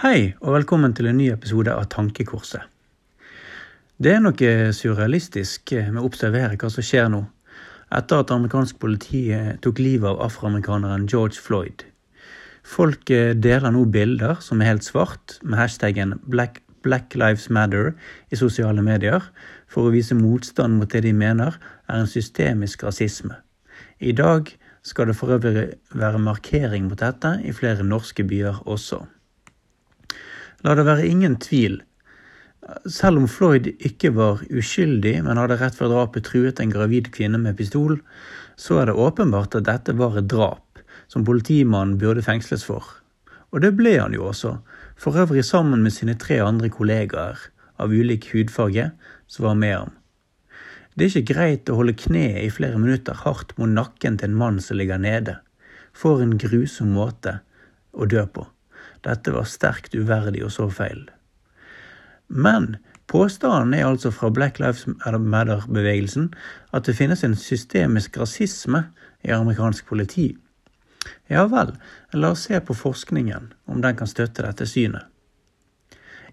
Hei, og velkommen til en ny episode av Tankekorset. Det er noe surrealistisk med å observere hva som skjer nå, etter at amerikansk politi tok livet av afroamerikaneren George Floyd. Folk deler nå bilder som er helt svart, med hashtaggen Black, Black Lives Matter i sosiale medier, for å vise motstand mot det de mener er en systemisk rasisme. I dag skal det for øvrig være markering mot dette i flere norske byer også. La det være ingen tvil. Selv om Floyd ikke var uskyldig, men hadde rett før drapet truet en gravid kvinne med pistol, så er det åpenbart at dette var et drap som politimannen burde fengsles for. Og det ble han jo også, for øvrig sammen med sine tre andre kollegaer av ulik hudfarge som var med ham. Det er ikke greit å holde kneet i flere minutter hardt mot nakken til en mann som ligger nede. For en grusom måte å dø på. Dette var sterkt uverdig og så feil. Men påstanden er altså fra Black Lives Matter-bevegelsen at det finnes en systemisk rasisme i amerikansk politi. Ja vel, la oss se på forskningen, om den kan støtte dette synet.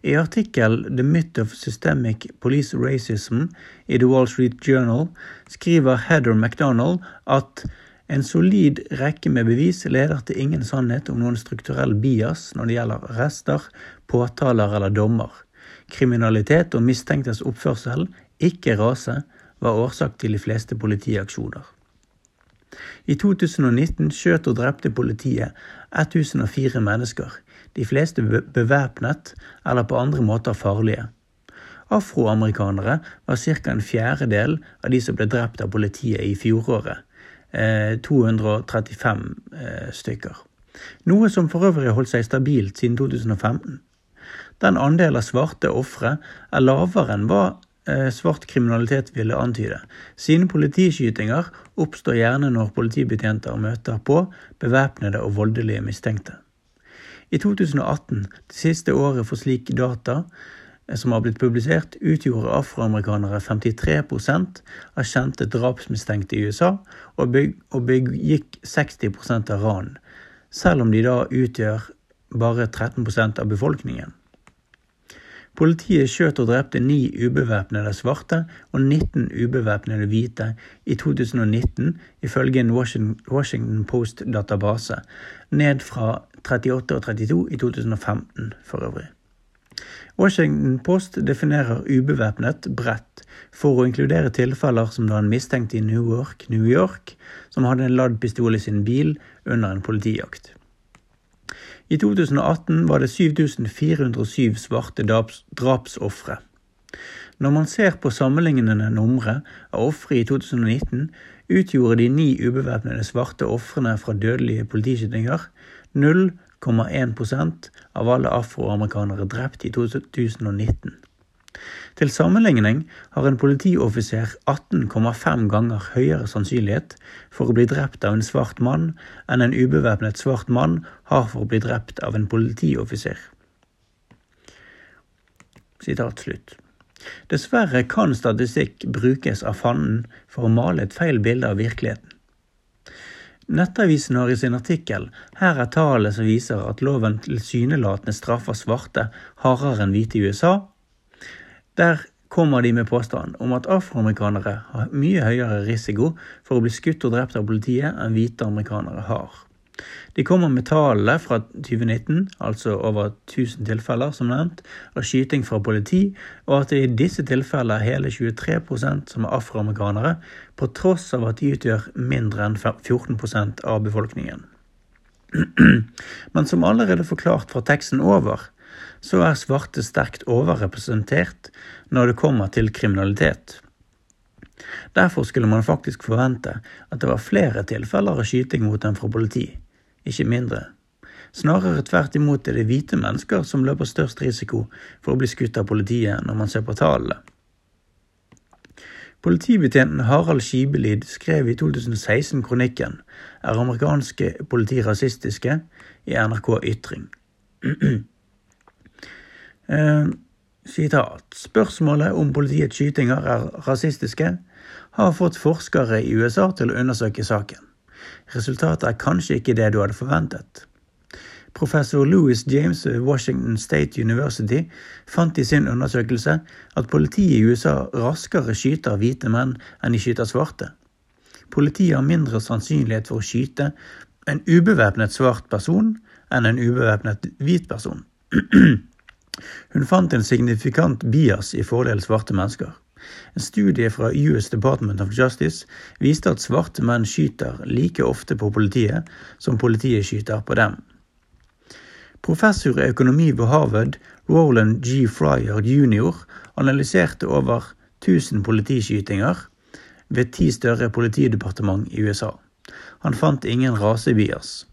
I artikkel The Myth of Systemic Police Racism i The Wall Street Journal skriver Heather McDonald at en solid rekke med bevis leder til ingen sannhet om noen strukturell bias når det gjelder arrester, påtaler eller dommer. Kriminalitet og mistenktes oppførsel, ikke rase, var årsak til de fleste politiaksjoner. I 2019 skjøt og drepte politiet 1004 mennesker, de fleste bevæpnet eller på andre måter farlige. Afroamerikanere var ca. en fjerdedel av de som ble drept av politiet i fjoråret, 235 eh, eh, stykker. Noe som for øvrig holdt seg stabilt siden 2015. Den andel av svarte ofre er lavere enn hva eh, svart kriminalitet ville antyde, Sine politiskytinger oppstår gjerne når politibetjenter møter på bevæpnede og voldelige mistenkte. I 2018, det siste året for slik data, som har blitt publisert, utgjorde afroamerikanere 53% av kjente drapsmistenkte i USA, og, begikk 60 av ran, selv om de da utgjør bare 13 av befolkningen. Politiet skjøt og drepte ni ubevæpnede svarte og 19 ubevæpnede hvite i 2019, ifølge en Washington Post-database, ned fra 38 og 32 i 2015 for øvrig. Washington Post definerer ubevæpnet bredt for å inkludere tilfeller som da en mistenkt i Newark, New York, som hadde en ladd pistol i sin bil under en politijakt. I 2018 var det 7407 svarte drapsofre. Når man ser på sammenlignende numre av ofre i 2019, utgjorde de ni ubevæpnede svarte ofrene fra dødelige politiskytinger 0, 0,1% av alle afroamerikanere drept i 2019. Til sammenligning har en politioffiser 18,5 ganger høyere sannsynlighet for å bli drept av en svart mann enn en ubevæpnet svart mann har for å bli drept av en politioffiser. Dessverre kan statistikk brukes av fanden for å male et feil bilde av virkeligheten. Nettavisen har i sin artikkel Her er tallene som viser at loven tilsynelatende straffer svarte hardere enn hvite i USA. Der kommer de med påstand om at afroamerikanere har mye høyere risiko for å bli skutt og drept av politiet enn hvite amerikanere har. De kommer med tallene fra 2019, altså over 1000 tilfeller, som nevnt, av skyting fra politi, og at det i disse tilfellene er hele 23% som er afroamerikanere, på tross av at de utgjør mindre enn 14% av befolkningen. Men som allerede forklart fra teksten over, så er svarte sterkt overrepresentert når det kommer til kriminalitet. Derfor skulle man faktisk forvente at det var flere tilfeller av skyting mot dem fra politi ikke mindre. Snarere tvert imot er det hvite mennesker som løper størst risiko for å bli skutt av politiet når man ser på tallene. Politibetjenten Harald Skibelid skrev i 2016 kronikken Er amerikanske politi rasistiske? i NRK Ytring. eh, sitat. Spørsmålet om politiets skytinger er rasistiske, har fått forskere i USA til å undersøke saken. Resultatet er kanskje ikke det du hadde forventet. Professor Louis James ved Washington State University fant i sin undersøkelse at politiet i USA raskere skyter hvite menn enn de skyter svarte. Politiet har mindre sannsynlighet for å skyte en ubevæpnet svart person enn en ubevæpnet hvit person. Hun fant en signifikant bias i fordel svarte mennesker. En studie fra US Department of Justice viste at svarte menn skyter like ofte på politiet som politiet skyter på dem. Professor i økonomi ved Harvard, Roland G. Fryer jr., analyserte over 1000 politiskytinger ved ti større politidepartement i USA. Han fant ingen rasebias.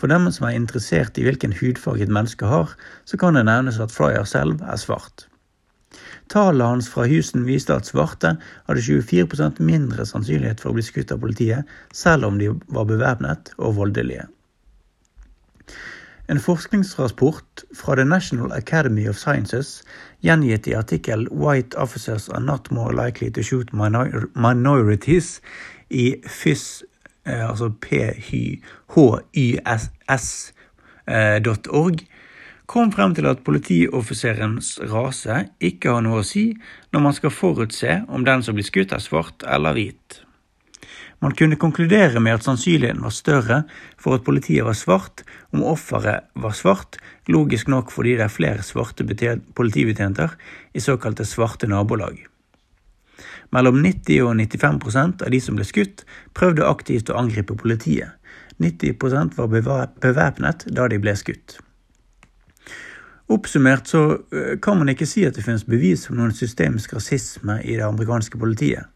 For dem som er interessert i hvilken hudfarge et menneske har, så kan det nevnes at Fryer selv er svart. Tallet hans fra Houston viste at svarte hadde 24% mindre sannsynlighet for å bli skutt av politiet, selv om de var bevæpnet og voldelige. En forskningsrapport fra The National Academy of Sciences, gjengitt i artikkel 'White officers are not more likely to shoot minorities' i FYS, eh, altså phys.org, kom frem til at politioffiserens rase ikke har noe å si når man skal forutse om den som blir skutt er svart eller hvit. Man kunne konkludere med at sannsynligheten var større for at politiet var svart om offeret var svart, logisk nok fordi det er flere svarte politibetjenter i såkalte svarte nabolag. Mellom 90 og 95% av de som ble skutt, prøvde aktivt å angripe politiet. 90% var bevæpnet da de ble skutt. Oppsummert så eh, kan man ikke si at det finnes bevis for noen systemisk rasisme i det amerikanske politiet.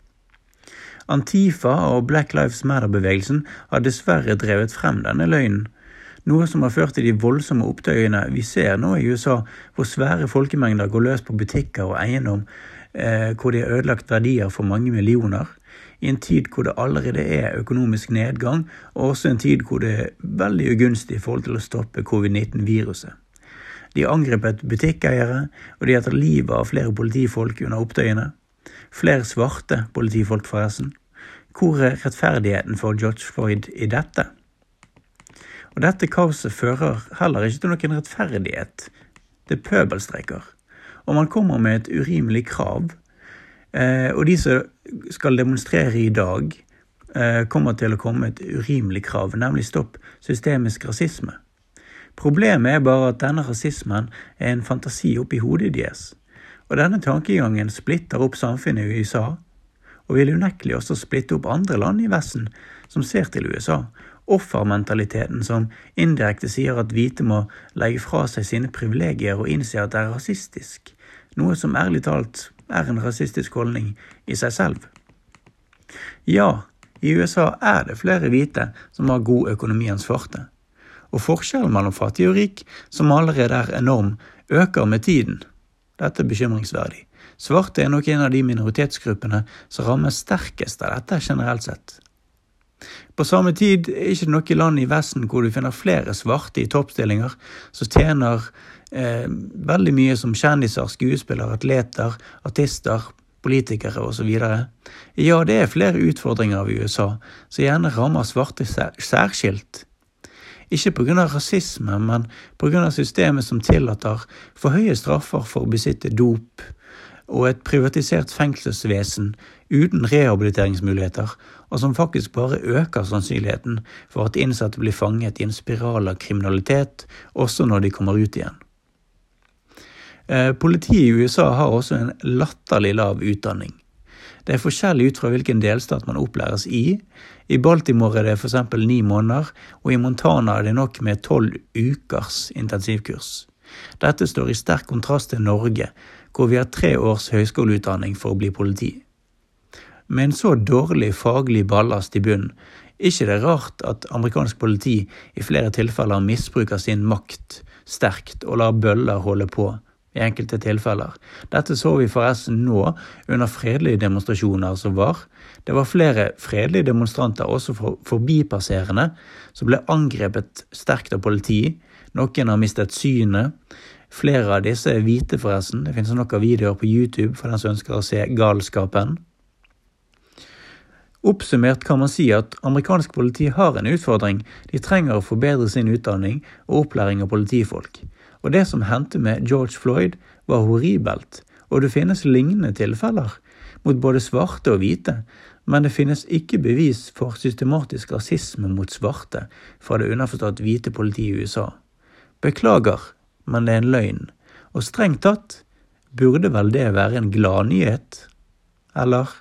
Antifa og Black Lives Matter-bevegelsen har dessverre drevet frem denne løgnen, noe som har ført til de voldsomme opptøyene vi ser nå i USA, hvor svære folkemengder går løs på butikker og eiendom, eh, hvor de har ødelagt verdier for mange millioner, i en tid hvor det allerede er økonomisk nedgang, og også en tid hvor det er veldig ugunstig i forhold til å stoppe covid-19-viruset. De angrepet butikkeiere, og de har tatt livet av flere politifolk under opptøyene. Flere svarte politifolk, forresten. Hvor er rettferdigheten for George Floyd i dette? Og dette kaoset fører heller ikke til noen rettferdighet. Det er pøbelstreiker. Og man kommer med et urimelig krav. Eh, og de som skal demonstrere i dag, eh, kommer til å komme med et urimelig krav, nemlig stopp systemisk rasisme. Problemet er bare at denne rasismen er en fantasi oppi hodet deres. Og denne tankegangen splitter opp samfunnet i USA, og vil unektelig også splitte opp andre land i Vesten som ser til USA. Offermentaliteten som indirekte sier at hvite må legge fra seg sine privilegier og innse at det er rasistisk, noe som ærlig talt er en rasistisk holdning i seg selv. Ja, i USA er det flere hvite som har god økonomi enn svarte og forskjellen mellom fattig og rik, som allerede er enorm, øker med tiden. Dette er bekymringsverdig. Svarte er nok en av de minoritetsgruppene som rammes sterkest av dette generelt sett. På samme tid er ikke det noe land i Vesten hvor du finner flere svarte i toppstillinger som tjener eh, veldig mye som kjendiser, skuespillere, atleter, artister, politikere osv. Ja, det er flere utfordringer i USA som gjerne rammer svarte særskilt. Ikke pga. rasisme, men pga. systemet som tillater for høye straffer for å besitte dop, og et privatisert fengselsvesen uten rehabiliteringsmuligheter, og som faktisk bare øker sannsynligheten for at innsatte blir fanget i en spiral av kriminalitet, også når de kommer ut igjen. Eh, politiet i USA har også en latterlig lav utdanning. Det er forskjellig ut fra hvilken delstat man opplæres i. I Baltimore er det f.eks. ni måneder, og i Montana er det nok med tolv ukers intensivkurs. Dette står i sterk kontrast til Norge, hvor vi har tre års høyskoleutdanning for å bli politi. Med en så dårlig faglig ballast i bunnen, ikke det er rart at amerikansk politi i flere tilfeller misbruker sin makt sterkt og lar bøller holde på i enkelte tilfeller. Dette så vi forresten nå under fredelige demonstrasjoner som var. Det var flere fredelige demonstranter, også for forbipasserende, som ble angrepet sterkt av politi. Noen har mistet synet. Flere av disse er hvite, forresten. Det finnes av videoer på YouTube for den som ønsker å se galskapen. Oppsummert kan man si at amerikansk politi har en utfordring. De trenger å forbedre sin utdanning og opplæring av politifolk. Og det som hendte med George Floyd, var horribelt, og det finnes lignende tilfeller mot både svarte og hvite, men det finnes ikke bevis for systematisk rasisme mot svarte fra det underforstått hvite politiet i USA. Beklager, men det er en løgn, og strengt tatt burde vel det være en gladnyhet, eller?